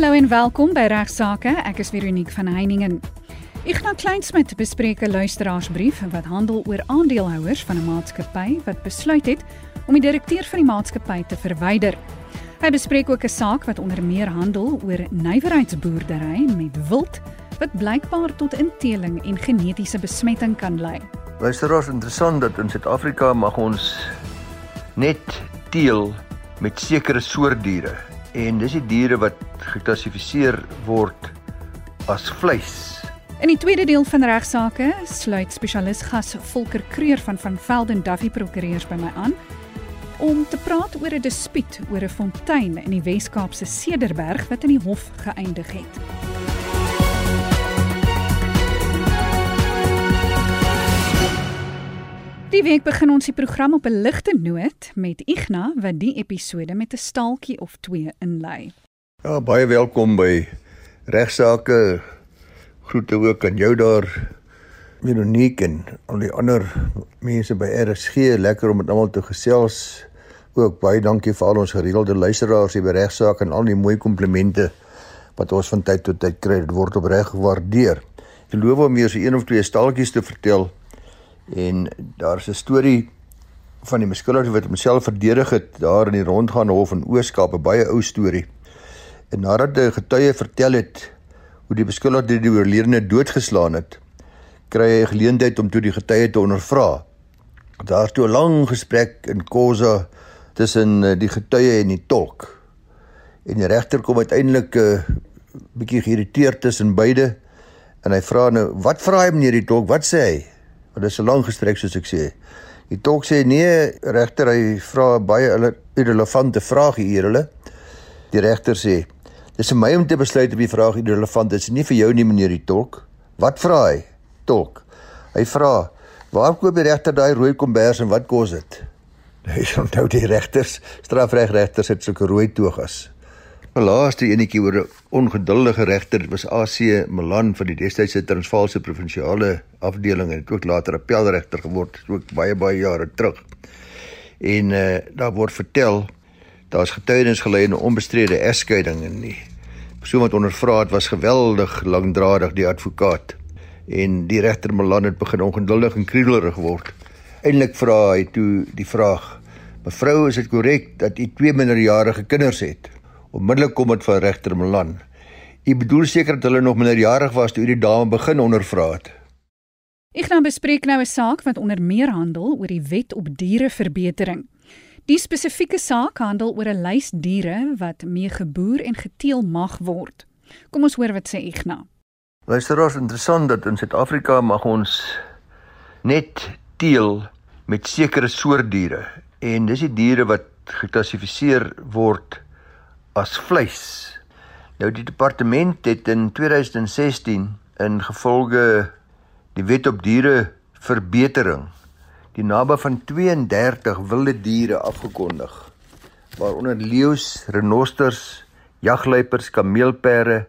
Hallo en welkom by Regsake. Ek is Veronique van Heiningen. Ignas Kleinsmid bespreek 'n luisteraarsbrief wat handel oor aandeelhouers van 'n maatskappy wat besluit het om die direkteur van die maatskappy te verwyder. Hy bespreek ook 'n saak wat onder meer handel oor nywerheidsboerdery met wild wat blykbaar tot inteling en genetiese besmetting kan lei. Luisteraars, interessant dat in Suid-Afrika mag ons net teel met sekere soort diere en dis die diere wat geklassifiseer word as vleis. In die tweede deel van regsaake sluit spesialis gas Volker Kreur van van Velden Duffy Prokureurs by my aan om te praat oor 'n dispuut oor 'n fontein in die Wes-Kaapse Cederberg wat in die hof geëindig het. Die week begin ons die program op 'n ligte noot met Igna wat die episode met 'n staaltjie of twee inlei. Ja, baie welkom by regsaake. Groete ook aan jou daar. Veronique en al die ander mense by RSG, lekker om met almal te gesels. Ook baie dankie vir al ons gereelde luisteraars hier by regsaak en al die mooi komplimente wat ons van tyd tot tyd kry. Dit word opreg gewaardeer. Ek beloof om weer so een of twee staaltjies te vertel En daar's 'n storie van die beskuldigde wat homself verdedig het daar in die rondgaande hof in Ooskaap, 'n baie ou storie. En nadat 'n getuie vertel het hoe die beskuldigde die oorledene doodgeslaan het, kry hy 'n geleentheid om toe die getuie te ondervra. Daar's toe 'n lang gesprek in Kosa tussen eh, die getuie en die tolk. En die regter kom uiteindelik 'n uh, eh, bietjie geïrriteerd tussen beide en hy vra nou, "Wat vra hy meneer die tolk? Wat sê hy?" Want dit is 'n lang gestrek soos ek sê. Die tolk sê nee, regter, hy vra baie irrelevante vrae hier hulle. Die regter sê: "Dis vir my om te besluit of die vraag irrelevant is, nie vir jou nie, meneer die tolk." Wat vra hy? Tolk. Hy vra: "Waar koop die regter daai rooi kombers en wat kos dit?" Hy sê nou die regters, strafregregters het sulke rooi togas. 'n laaste enetjie oor 'n ongeduldige regter, was AC Milan van die destydse Transvaalse provinsiale afdeling en ook later appelregter geword, ook baie baie jare terug. En uh daar word vertel daar's getuienis gelei in 'n onbestrede egskeiding en die persoon wat ondervra het was geweldig lankdradig die advokaat. En die regter Milan het begin ongeduldig en kriebelerig geword. Eindelik vra hy toe die vraag: "Mevrou, is dit korrek dat u twee minderjarige kinders het?" Onmiddellik kom dit van regter Milan. U bedoel seker dat hulle nog minderjarig was toe u die dame begin ondervra het. Ek gaan bespreek nou 'n saak wat onder meer handel oor die wet op diereverbetering. Die spesifieke saak handel oor 'n lys diere wat mee geboer en geteel mag word. Kom ons hoor wat sê Igna. Luisteraars, interessant dat in Suid-Afrika mag ons net teel met sekere soort diere en dis die diere wat geklassifiseer word as vleis. Nou die departement het in 2016 in gevolge die wet op diere verbetering die nabe van 32 wilde diere afgekondig waaronder leeu's, renosters, jagluiperds, kameelperde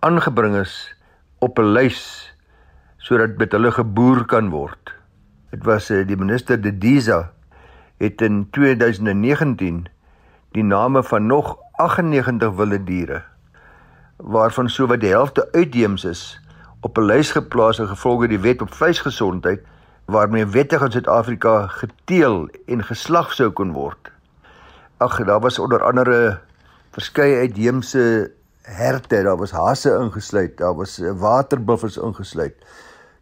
aangebring is op 'n lys sodat met hulle geboer kan word. Dit was eh, die minister De Diza het in 2019 die name van nog 98 wilde diere waarvan sowat die helfte uitheems is op 'n lys geplaas in gevolge die wet op vleisgesondheid waarmee wettig in Suid-Afrika geteel en geslag sou kon word. Ag, daar was onder andere verskeie uitheemse herte, daar was hasse ingesluit, daar was eh, waterbuffels ingesluit.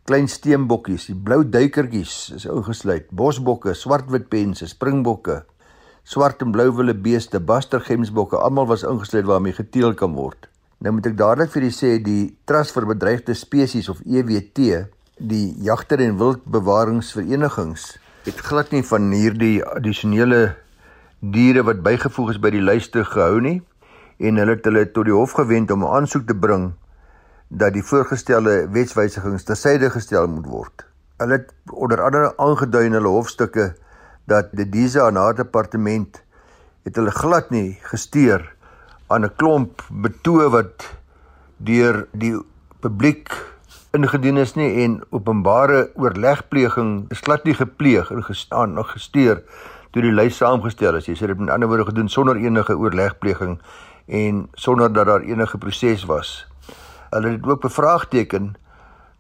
Klein steenbokkies, die blou duikertjies is ingesluit, bosbokke, swartwitpense, springbokke, swart en blou wille beeste, bastergemsbokke, almal was ingesluit waarmee geteel kan word. Nou moet ek dadelik vir u sê die Trust vir Bedreigde Spesies of EWT, die jagter en wildbewaringsverenigings het glad nie van hierdie addisionele diere wat bygevoeg is by die lys te gehou nie en hulle het hulle tot die hof gewend om 'n aansoek te bring dat die voorgestelde wetswysigings tersyde gestel moet word. Hulle het onder andere aangedui in hulle hofstukke dat die Diza en haar departement het hulle glad nie gesteer aan 'n klomp betoë wat deur die publiek ingedien is nie en openbare oorlegpleging is glad nie gepleeg en gestaan nog gesteer toe die lys saamgestel is. Jy sê dit met ander woorde gedoen sonder enige oorlegpleging en sonder dat daar enige proses was. Hulle het ook bevraagteken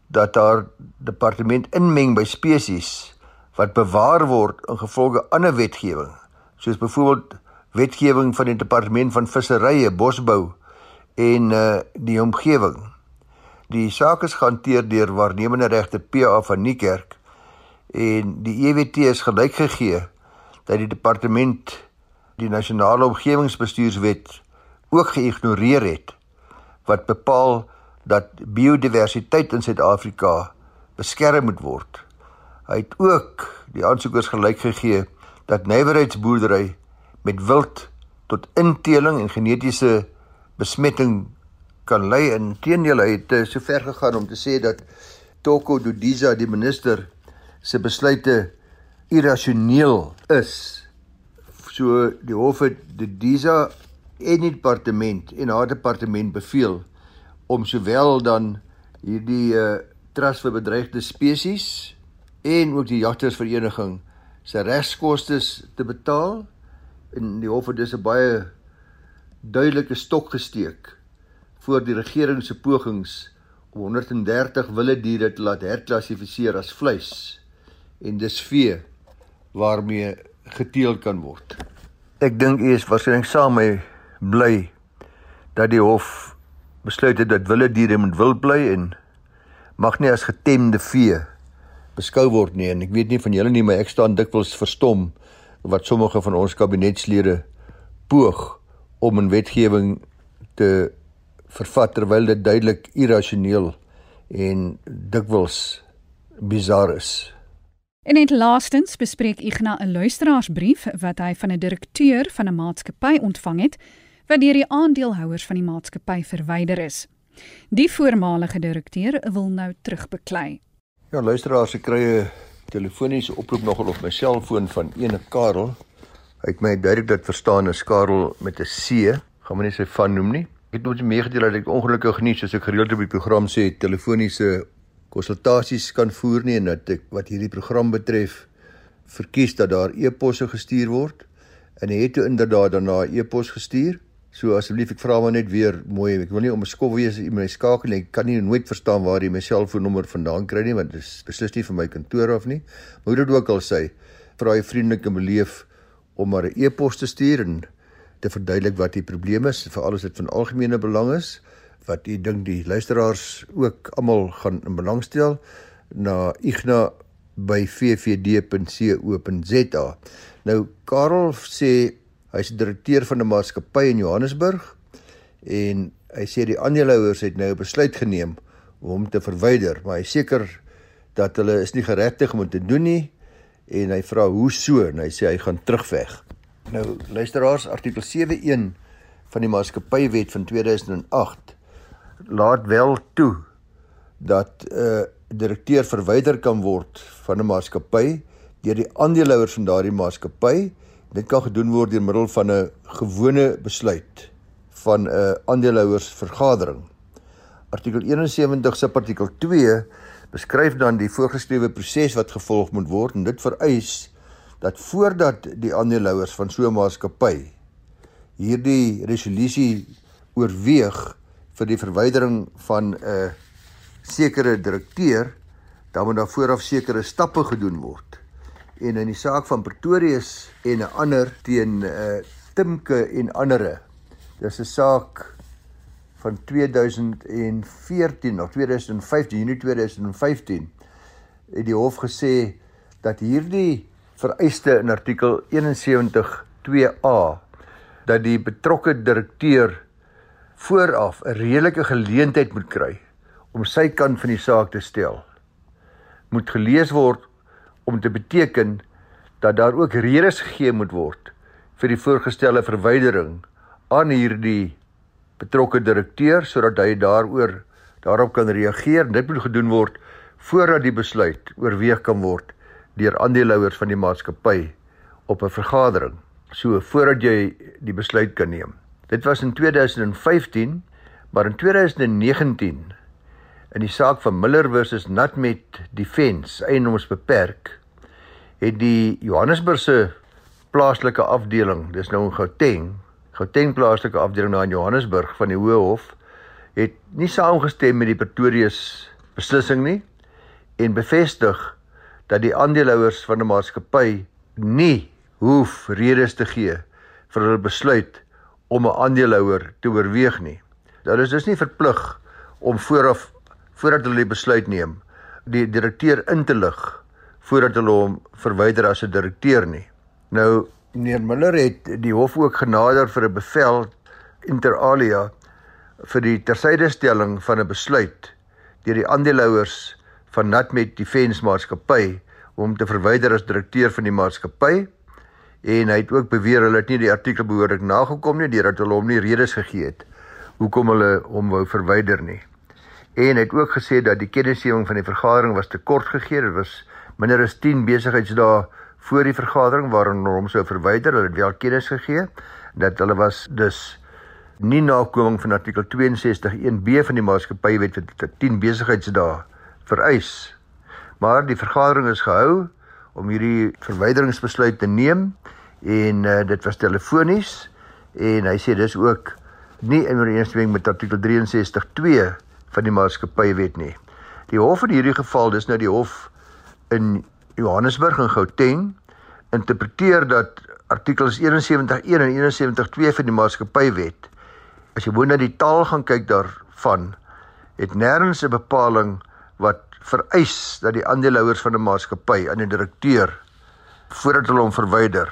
dat daar departement inmeng by spesies wat bewaar word in gevolge ander wetgewing, soos byvoorbeeld wetgewing van die departement van visserye, bosbou en uh die omgewing. Die saak is gehanteer deur waarnemende regter PA van Niekerk en die EWT is gelyk gegee dat die departement die nasionale omgewingsbestuurswet ook geïgnoreer het wat bepaal dat biodiversiteit in Suid-Afrika beskerm moet word. Hy het ook die aansoekers gelyk gegee dat nywerheidsboerdery met wild tot inteling en genetiese besmetting kan lei in teenoor hy het so ver gegaan om te sê dat Toko Dodiza die minister se besluite irrasioneel is. So die hof het Dodiza en die departement en haar departement beveel om sowel dan hierdie uh, trust vir bedreigde spesies en ook die jagtersvereniging se regskoste te betaal en die hof het dus 'n baie duidelike stok gesteek voor die regering se pogings om 130 wilde diere te laat herklassifiseer as vleis en dis vee waarmee geteel kan word. Ek dink u is waarskynlik saam met my bly dat die hof besluit het dat wilde diere moet wild bly en mag nie as getemde vee beskou word nie en ek weet nie van julle nie maar ek staan dikwels verstom wat sommige van ons kabinetslede poog om 'n wetgewing te vervat terwyl dit duidelik irrasioneel en dikwels bizar is. En net laastens bespreek Ignas 'n luisteraarsbrief wat hy van 'n direkteur van 'n maatskappy ontvang het wat deur die aandeelhouers van die maatskappy verwyder is. Die voormalige direkteur wil nou terugbeklei. Ja, luisteraars, ek kry 'n telefoniese oproep nogal op my selfoon van ene Karel. Hy het my duidelik dit verstaan as Karel met 'n C. Gaan my nie sy van noem nie. Ek het nooit meegedeel dat ek ongelukkig nie soos ek gereeld op die program sê telefoniese konsultasies kan voer nie en dat ek wat hierdie program betref verkies dat daar e-posse gestuur word en hy het toe inderdaad daarna e-pos gestuur. So asseblief ek vra maar net weer mooi ek wil nie om 'n skof wees in my skakel ek kan nie nooit verstaan waar jy my selfoonnommer vandaan kry nie want dit is beslis nie vir my kantoor af nie. Maar hoe dit ook al sê, vra jy vriendelik en beleef om maar 'n e-pos te stuur en te verduidelik wat die probleem is, veral as dit van algemene belang is, wat u dink die luisteraars ook almal gaan in belang stel na igna@ffd.co.za. Nou Karel sê hy's die direkteur van 'n maatskappy in Johannesburg en hy sê die aandeelhouers het nou 'n besluit geneem om hom te verwyder, maar hy seker dat hulle is nie geregtig om te doen nie en hy vra hoe so en hy sê hy gaan terugveg. Nou luisteraars artikel 71 van die maatskappywet van 2008 laat wel toe dat 'n uh, direkteur verwyder kan word van 'n maatskappy deur die aandeelhouers van daardie maatskappy. Dit kan gedoen word deur middel van 'n gewone besluit van 'n aandeelhouersvergadering. Artikel 71 subartikel 2 beskryf dan die voorgeskrewe proses wat gevolg moet word en dit vereis dat voordat die aandeelhouers van so 'n maatskappy hierdie resolusie oorweeg vir die verwydering van 'n sekere direkteur, dan moet daar vooraf sekere stappe gedoen word. En in die saak van Pretorius en 'n ander teen uh, Timke en ander. Dis 'n saak van 2014 of 2015, Junie 2015 het die hof gesê dat hierdie vereiste in artikel 71 2A dat die betrokke direkteur vooraf 'n redelike geleentheid moet kry om sy kant van die saak te stel. Moet gelees word om te beteken dat daar ook redes gegee moet word vir die voorgestelde verwydering aan hierdie betrokke direkteur sodat hy daaroor daarop kan reageer. Dit moet gedoen word voordat die besluit oorweeg kan word deur aandeelhouers van die maatskappy op 'n vergadering so voordat jy die besluit kan neem. Dit was in 2015, maar in 2019 in die saak van Miller versus Nutmet Defence, eienoms beperk, het die Johannesburgse plaaslike afdeling, dis nou in Gauteng, Gauteng plaaslike afdeling na in Johannesburg van die Hoë Hof het nie saamgestem met die Pretorius beslissing nie en bevestig dat die aandeelhouers van 'n maatskappy nie hoef redes te gee vir hulle besluit om 'n aandeelhouer te oorweeg nie. Hulle is dus nie verplig om vooraf voordat hulle die besluit neem die direkteur in te lig voordat hulle hom verwyder as 'n direkteur nie. Nou meneer Miller het die hof ook genader vir 'n bevel inter alia vir die tersydestelling van 'n besluit deur die aandeelhouers van Natmet Defence Maatskappy om te verwyder as direkteur van die maatskappy en hy het ook beweer hulle het nie die artikel behoorlik nagekom nie deurdat hulle hom nie redes gegee het hoekom hulle hom wou verwyder nie. En het ook gesê dat die kennisgewing van die vergadering was te kort gegee. Dit was minder as 10 besigheidsdae voor die vergadering waarin hom sou verwyder. Hulle het wel kennis gegee dat hulle was dus nie nakoming van artikel 62.1b van die maatskappywet wat 10 besigheidsdae vereis. Maar die vergadering is gehou om hierdie verwyderingsbesluit te neem en uh, dit was telefonies en hy sê dis ook nie in ooreenstemming met artikel 63.2 van die maatskappywet nie. Die hof in hierdie geval, dis nou die hof in Johannesburg en Gauteng, interpreteer dat artikels 71.1 en 71.2 van die maatskappywet as jy woon na die taal gaan kyk daarvan, het nêrens 'n bepaling wat vereis dat die aandeelhouers van 'n maatskappy aan die direkteur voordat hulle hom verwyder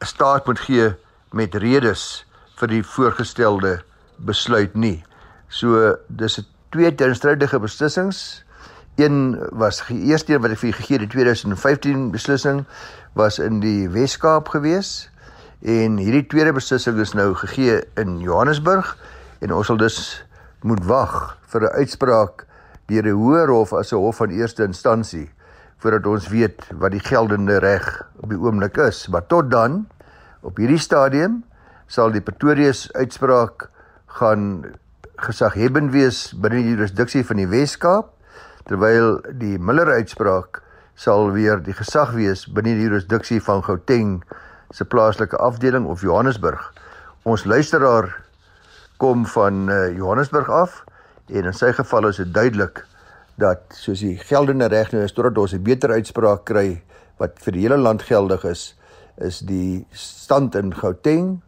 'n staat moet gee met redes vir die voorgestelde besluit nie. So dis 'n twee teenstrydige beslissings. Een was die eerste een wat ek vir gegee het, die 2015 beslissing was in die Wes-Kaap gewees en hierdie tweede beslissing is nou gegee in Johannesburg en ons sal dus moet wag vir 'n uitspraak deur 'n hoër hof as 'n hof van eerste instansie voordat ons weet wat die geldende reg op die oomblik is. Maar tot dan op hierdie stadium sal die Pretorius uitspraak gaan gesaghebend wees binne die jurisdiksie van die Wes-Kaap terwyl die Miller uitspraak sal weer die gesag wees binne die jurisdiksie van Gauteng se plaaslike afdeling of Johannesburg. Ons luisteraar kom van uh, Johannesburg af en in sy geval is dit duidelik dat soos die geldende reg nou is totdat ons 'n beter uitspraak kry wat vir die hele land geldig is, is die stand in Gauteng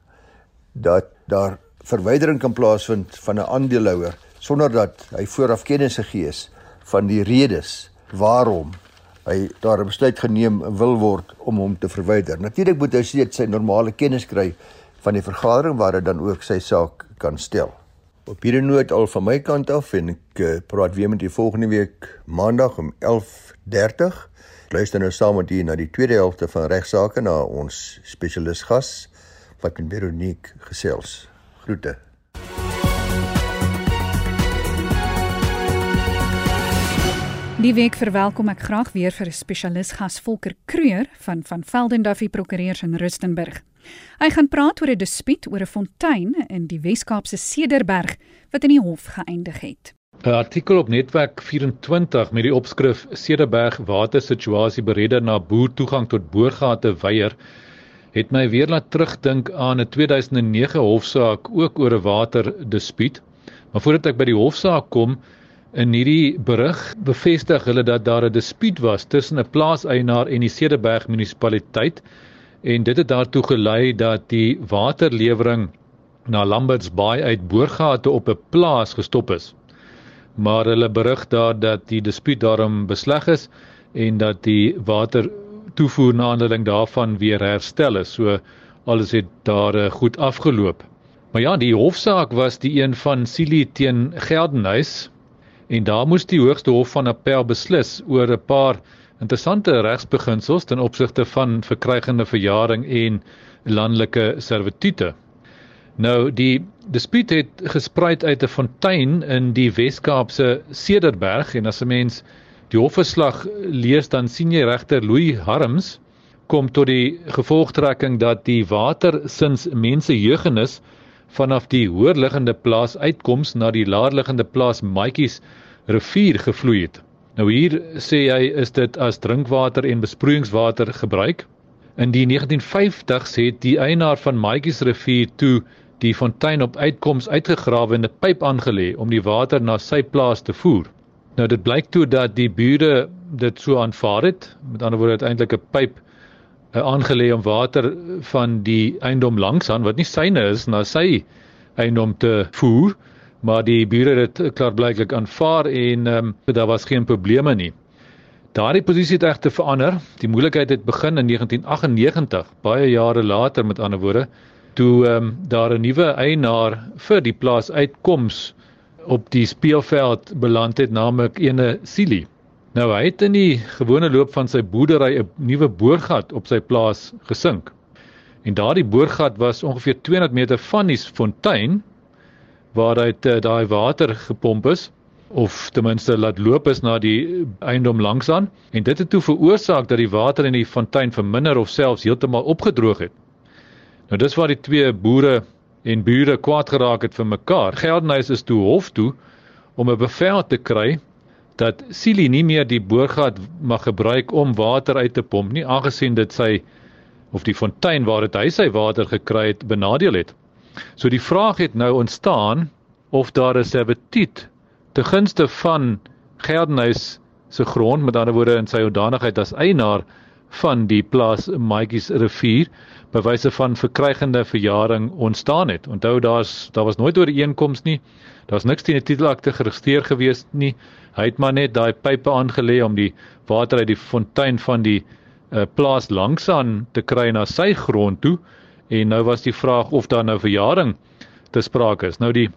dat daar verwydering kan plaasvind van 'n aandeelhouer sonder dat hy vooraf kennis gegee is van die redes waarom hy daar 'n besluit geneem wil word om hom te verwyder. Natuurlik moet hy steeds sy normale kennis kry van die vergadering waar hy dan ook sy saak kan stel. Op hierdie noot al van my kant af en ek uh, praat weer met u volgende week maandag om 11:30. Luister nou saam met u na die tweede helfte van regsaake na ons spesialis gas wat met Veronique gesels. Groete. Die week verwelkom ek graag weer vir 'n spesialis gas Volker Kreur van van Velden Duffy Prokureurs in Rustenburg. Hy gaan praat oor 'n dispuut oor 'n fontein in die Wes-Kaapse Cederberg wat in die hof geëindig het. 'n Artikel op netwerk 24 met die opskrif Cederberg watersituasie beredder na boer toegang tot boorgate weier het my weer laat terugdink aan 'n 2009 hofsaak ook oor 'n waterdispuut. Maar voordat ek by die hofsaak kom, in hierdie berig bevestig hulle dat daar 'n dispuut was tussen 'n plaaseienaar en die Cederberg munisipaliteit en dit het daartoe gelei dat die waterlewering na Lamberts Baai uit boorgate op 'n plaas gestop is. Maar hulle berig daar dat die dispuut daarom besleg is en dat die water toevoer na aanleiding daarvan weer herstel is. So alles het daar uh, goed afgeloop. Maar ja, die hofsaak was die een van Silie teen Geldenhuys en daar moes die Hoogste Hof van Appel beslis oor 'n paar interessante regsbeginsels ten opsigte van verkrygende verjaring en landelike servitute. Nou die dispuut het gespruit uit 'n fontein in die Wes-Kaapse Cederberg en as 'n mens die hofverslag lees dan sien jy regter Louis Harms kom tot die gevolgtrekking dat die water sins mense jeugenis vanaf die hoërliggende plaas uitkoms na die laerliggende plaas Maatjies rivier gevloei het. Nou hier sê hy is dit as drinkwater en besproeiingswater gebruik In die 1950s het die eienaar van Maatjies rivier toe die fontein op uitkoms uitgegrawe en 'n pyp aangelê om die water na sy plaas te voer. Nou dit blyk toe dat die bure dit so aanvaar het, met ander woorde uiteindelik 'n pyp uh, aangelê om water van die eiendom langs aan wat nie syne is na sy eiendom te voer, maar die bure het dit klaarblyklik aanvaar en um, daar was geen probleme nie. Daardie posisie het egter verander. Die moeilikheid het begin in 1998, baie jare later met ander woorde, toe ehm um, daar 'n nuwe eienaar vir die plaas uitkoms op die speelveld beland het, naamlik ene Silie. Nou hy het in die gewone loop van sy boerdery 'n nuwe boorgat op sy plaas gesink. En daardie boorgat was ongeveer 200 meter van die fontein waaruit uh, daai water gepomp is of ten minste laat loop is na die eiendom langsaan en dit het toe veroorsaak dat die water in die fontein verminder of selfs heeltemal opgedroog het. Nou dis waar die twee boere en bure kwaad geraak het vir mekaar. Geldenhuis is toe hof toe om 'n bevel te kry dat Silie nie meer die boorgat mag gebruik om water uit te pomp nie aangesien dit sy of die fontein waar dit hy sy water gekry het benadeel het. So die vraag het nou ontstaan of daar 'n servitut te gunste van Geldenhuis se grond met ander woorde in sy hoedanigheid as eienaar van die plaas Maatjies rivier bewyse van verkrygende verjaring ontstaan het. Onthou daar's daar was nooit ooreenkoms nie. Daar's niks teen die titelakte geregistreer gewees nie. Hy het maar net daai pype aangelê om die water uit die fontein van die uh, plaas langsaan te kry na sy grond toe en nou was die vraag of daar nou verjaring te sprake is. Nou die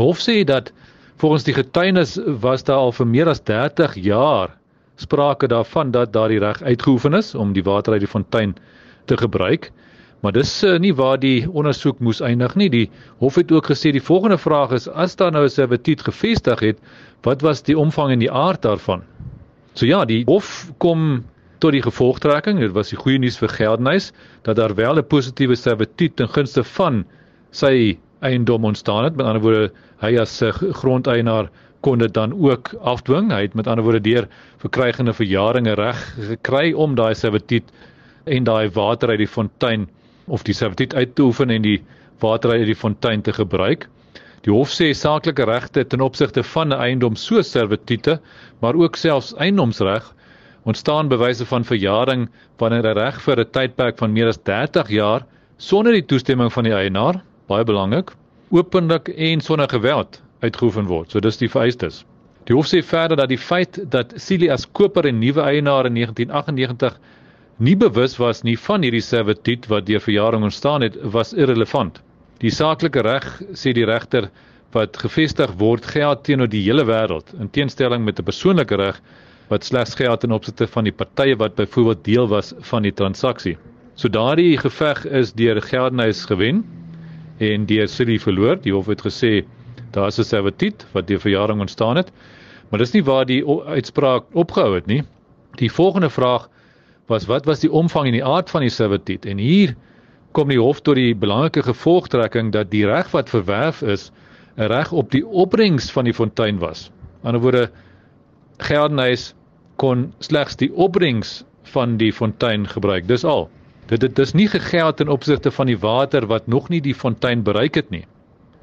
hof sê dat volgens die getuienis was daar al vir meer as 30 jaar sprake daarvan dat daardie reg uitgeoefen is om die water uit die fontein te gebruik. Maar dis uh, nie waar die ondersoek moes eindig nie. Die hof het ook gesê die volgende vraag is as daar nou 'n servitut gevestig het, wat was die omvang en die aard daarvan? So ja, die hof kom tot die gevolgtrekking, dit was die goeie nuus vir Geldenhuis dat daar wel 'n positiewe servitut ten gunste van sy eiendom ontstaan het. Met ander woorde, hy as 'n grondeienaar kon dit dan ook afdwing. Hy het met ander woorde deur verkrygende verjaringe reg gekry om daai servitut en daai water uit die fontein of die servitut uit te oefen en die water uit die fontein te gebruik. Die hof sê saaklike regte ten opsigte van 'n eiendom so servitute, maar ook selfs eiendomsreg ontstaan bewyse van verjaring wanneer 'n reg vir 'n tydperk van meer as 30 jaar sonder die toestemming van die eienaar, baie belangrik, openlik en sonder geweld uitgeoefen word. So dis die vereistes. Die hof sê verder dat die feit dat Silie as koper en nuwe eienaar in 1998 nie bewus was nie van hierdie servitut wat deur verjaring ontstaan het, was irrelevant. Die saaklike reg sê die regter wat gevestig word geld teenoor die hele wêreld in teenstelling met 'n persoonlike reg wat slegs geld in opsigte van die partye wat byvoorbeeld deel was van die transaksie. So daardie geveg is deur Geldenhuis gewen en deur Silie verloor. Die hof het gesê daar is 'n servitut wat deur verjaring ontstaan het, maar dis nie waar die uitspraak opgehou het nie. Die volgende vraag was wat was die omvang en die aard van die servitut en hier kom die hof tot die belangrike gevolgtrekking dat die reg wat verwerf is 'n reg op die opbrengs van die fontein was. Aan die ander woorde Geldenhuis kon slegs die opbrengs van die fontein gebruik. Dis al. Dit dit is nie gegeld in opsigte van die water wat nog nie die fontein bereik het nie.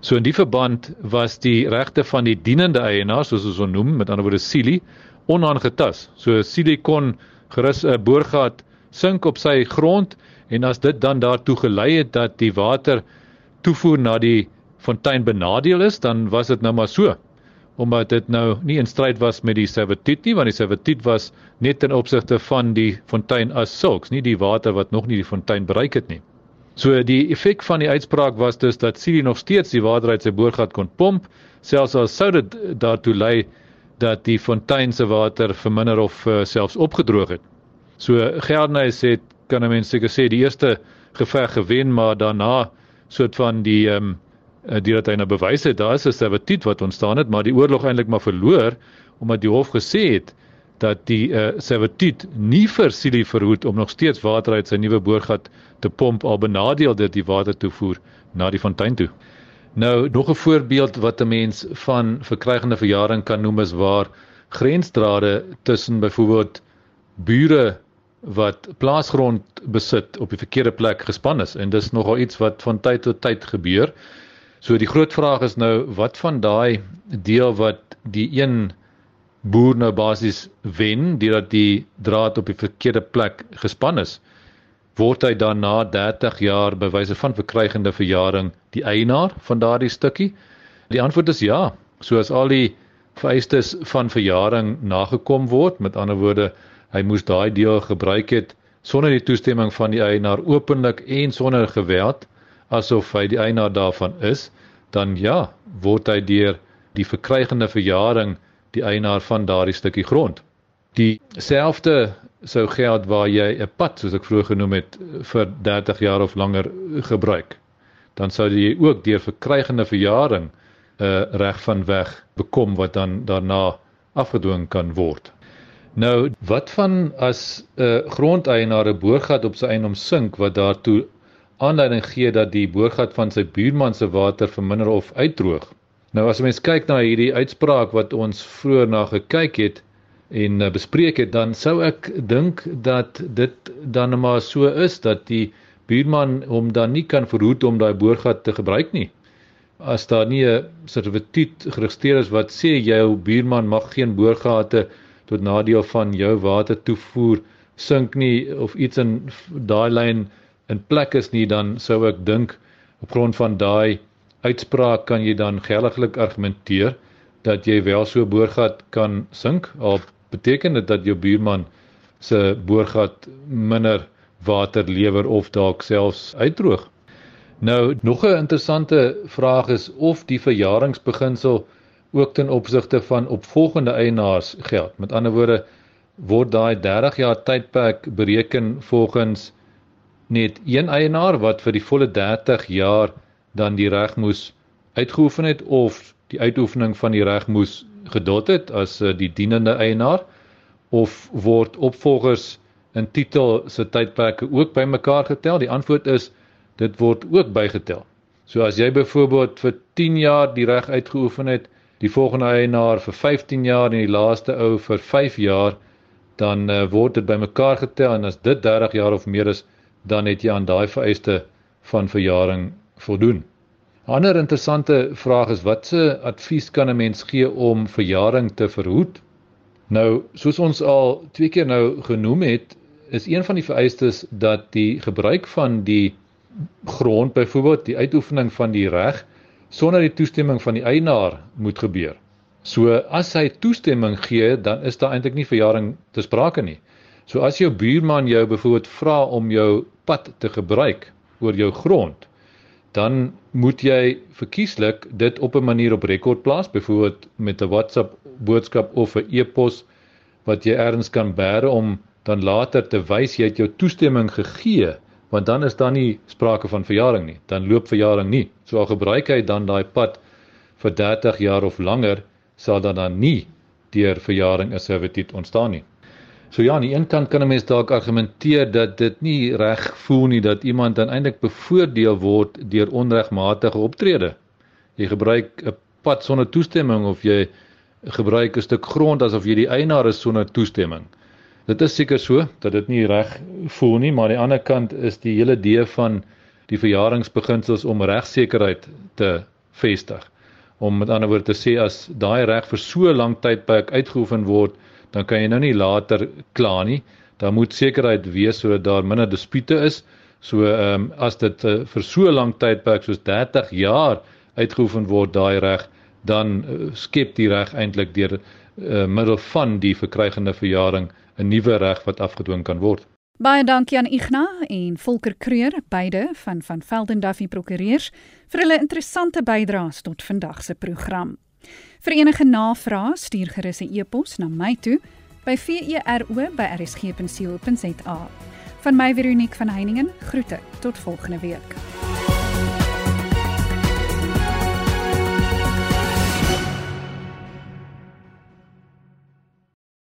So in die verband was die regte van die dienende eienaar soos ons hom noem met ander woorde Silie onaangetas. So Silie kon gerus 'n boorgat sink op sy grond en as dit dan daartoe gelei het dat die water toevoer na die fontein benadeel is, dan was dit nou maar so. Omdat dit nou nie in stryd was met die servitut nie, want die servitut was net ten opsigte van die fontein as sulks, nie die water wat nog nie die fontein bereik het nie. So die effek van die uitspraak was dus dat Siri nog steeds die water uit sy boorgat kon pomp, selfs al sou dit daartoe lei dat die fontein se water verminder of uh, selfs opgedroog het. So Geldenhuis het kan 'n mens seker sê die eerste geveg gewen, maar daarna soort van die ehm um, die dat hy nou bewys het daar is 'n servitut wat ontstaan het, maar die oorlog eintlik maar verloor omdat die hof gesê het dat die uh, servitut nie vir Silie verhoed om nog steeds water uit sy nuwe boorgat te pomp al benadeel dit die water toevoer na die fontein toe. Nou nog 'n voorbeeld wat 'n mens van verkrygende verjaring kan noem is waar grensdrade tussen byvoorbeeld bure wat plaasgrond besit op die verkeerde plek gespan is en dis nogal iets wat van tyd tot tyd gebeur. So die groot vraag is nou wat van daai deel wat die een boer nou basies wen deurdat die draad op die verkeerde plek gespan is word hy dan na 30 jaar by wyse van verkrygende verjaring die eienaar van daardie stukkie? Die antwoord is ja. So as al die vereistes van verjaring nagekom word, met ander woorde, hy moes daai deel gebruik het sonder die toestemming van die eienaar openlik en sonder geweld asof hy die eienaar daarvan is, dan ja, word hy deur die verkrygende verjaring die eienaar van daardie stukkie grond. Dieselfde sou geld waar jy 'n pad soos ek vroeër genoem het vir 30 jaar of langer gebruik. Dan sou jy ook deur verkrygende verjaring 'n uh, reg van weg bekom wat dan daarna afgedwing kan word. Nou, wat van as 'n uh, grondeienaar 'n boorgat op sy eiendom sink wat daartoe aanleiding gee dat die boorgat van sy buurman se water verminder of uitdroog? Nou as mens kyk na hierdie uitspraak wat ons vroeër na gekyk het, en uh, bespreek het dan sou ek dink dat dit dan maar so is dat die buurman hom dan nie kan verhoed om daai boorgat te gebruik nie. As daar nie 'n sertifikaat geregistreer is wat sê jou buurman mag geen boorgate tot nadeel van jou water toevoer sink nie of iets in daai lyn in plek is nie dan sou ek dink op grond van daai uitspraak kan jy dan geldiglik argumenteer dat jy wel so boorgat kan sink al beteken dit dat jou buurman se boorgat minder water lewer of dalk selfs uitdroog. Nou nog 'n interessante vraag is of die verjaringsbeginsel ook ten opsigte van opvolgende eienaars geld. Met ander woorde word daai 30 jaar tydperk bereken volgens net een eienaar wat vir die volle 30 jaar dan die reg moes uitgeoefen het of die uitoefening van die reg moes gedot het as uh, die dienende eienaar of word opvolgers in titel se tydperke ook bymekaar getel? Die antwoord is dit word ook bygetel. So as jy byvoorbeeld vir 10 jaar die reg uitgeoefen het, die volgende eienaar vir 15 jaar en die laaste ou vir 5 jaar, dan uh, word dit bymekaar getel en as dit 30 jaar of meer is, dan het jy aan daai vereiste van verjaring voldoen. 'n Ander interessante vraag is watse advies kan 'n mens gee om verjaring te verhoed? Nou, soos ons al twee keer nou genoem het, is een van die vereistes dat die gebruik van die grond byvoorbeeld die uitoefening van die reg sonder die toestemming van die eienaar moet gebeur. So as hy toestemming gee, dan is daar eintlik nie verjaring te sprake nie. So as jou buurman jou byvoorbeeld vra om jou pad te gebruik oor jou grond, dan moet jy verkieslik dit op 'n manier op rekord plaas, byvoorbeeld met 'n WhatsApp boodskap of 'n e-pos wat jy erns kan bære om dan later te wys jy het jou toestemming gegee, want dan is daar nie sprake van verjaring nie. Dan loop verjaring nie. So al gebruik hy dan daai pad vir 30 jaar of langer, sal dan dan nie deur verjaring 'n servitut ontstaan nie. So ja, aan die een kant kan 'n mens dalk argumenteer dat dit nie reg voel nie dat iemand dan eintlik bevoordeel word deur onregmatige optrede. Jy gebruik 'n pad sonder toestemming of jy gebruik 'n stuk grond asof jy die eienaar is sonder toestemming. Dit is seker so dat dit nie reg voel nie, maar aan die ander kant is die hele idee van die verjaringsbeginsels om regsekerheid te vestig. Om met ander woorde te sê as daai reg vir so lank tydperk uitgeoefen word, dan kan jy nou nie later kla nie. Daar moet sekerheid wees sodat daar minder dispute is. So ehm um, as dit uh, vir so lank tydperk soos 30 jaar uitgeoefen word daai reg, dan uh, skep die reg eintlik deur uh, middel van die verkrygende verjaring 'n nuwe reg wat afgedwing kan word. Baie dankie aan Igna en Volker Kreur, beide van van Velden Duffy Prokureurs vir hulle interessante bydraes tot vandag se program. Vir enige navrae stuur gerus 'n e-pos na my toe by vero@rsg.co.za. Van my Veronique van Heiningen, groete tot volgende week.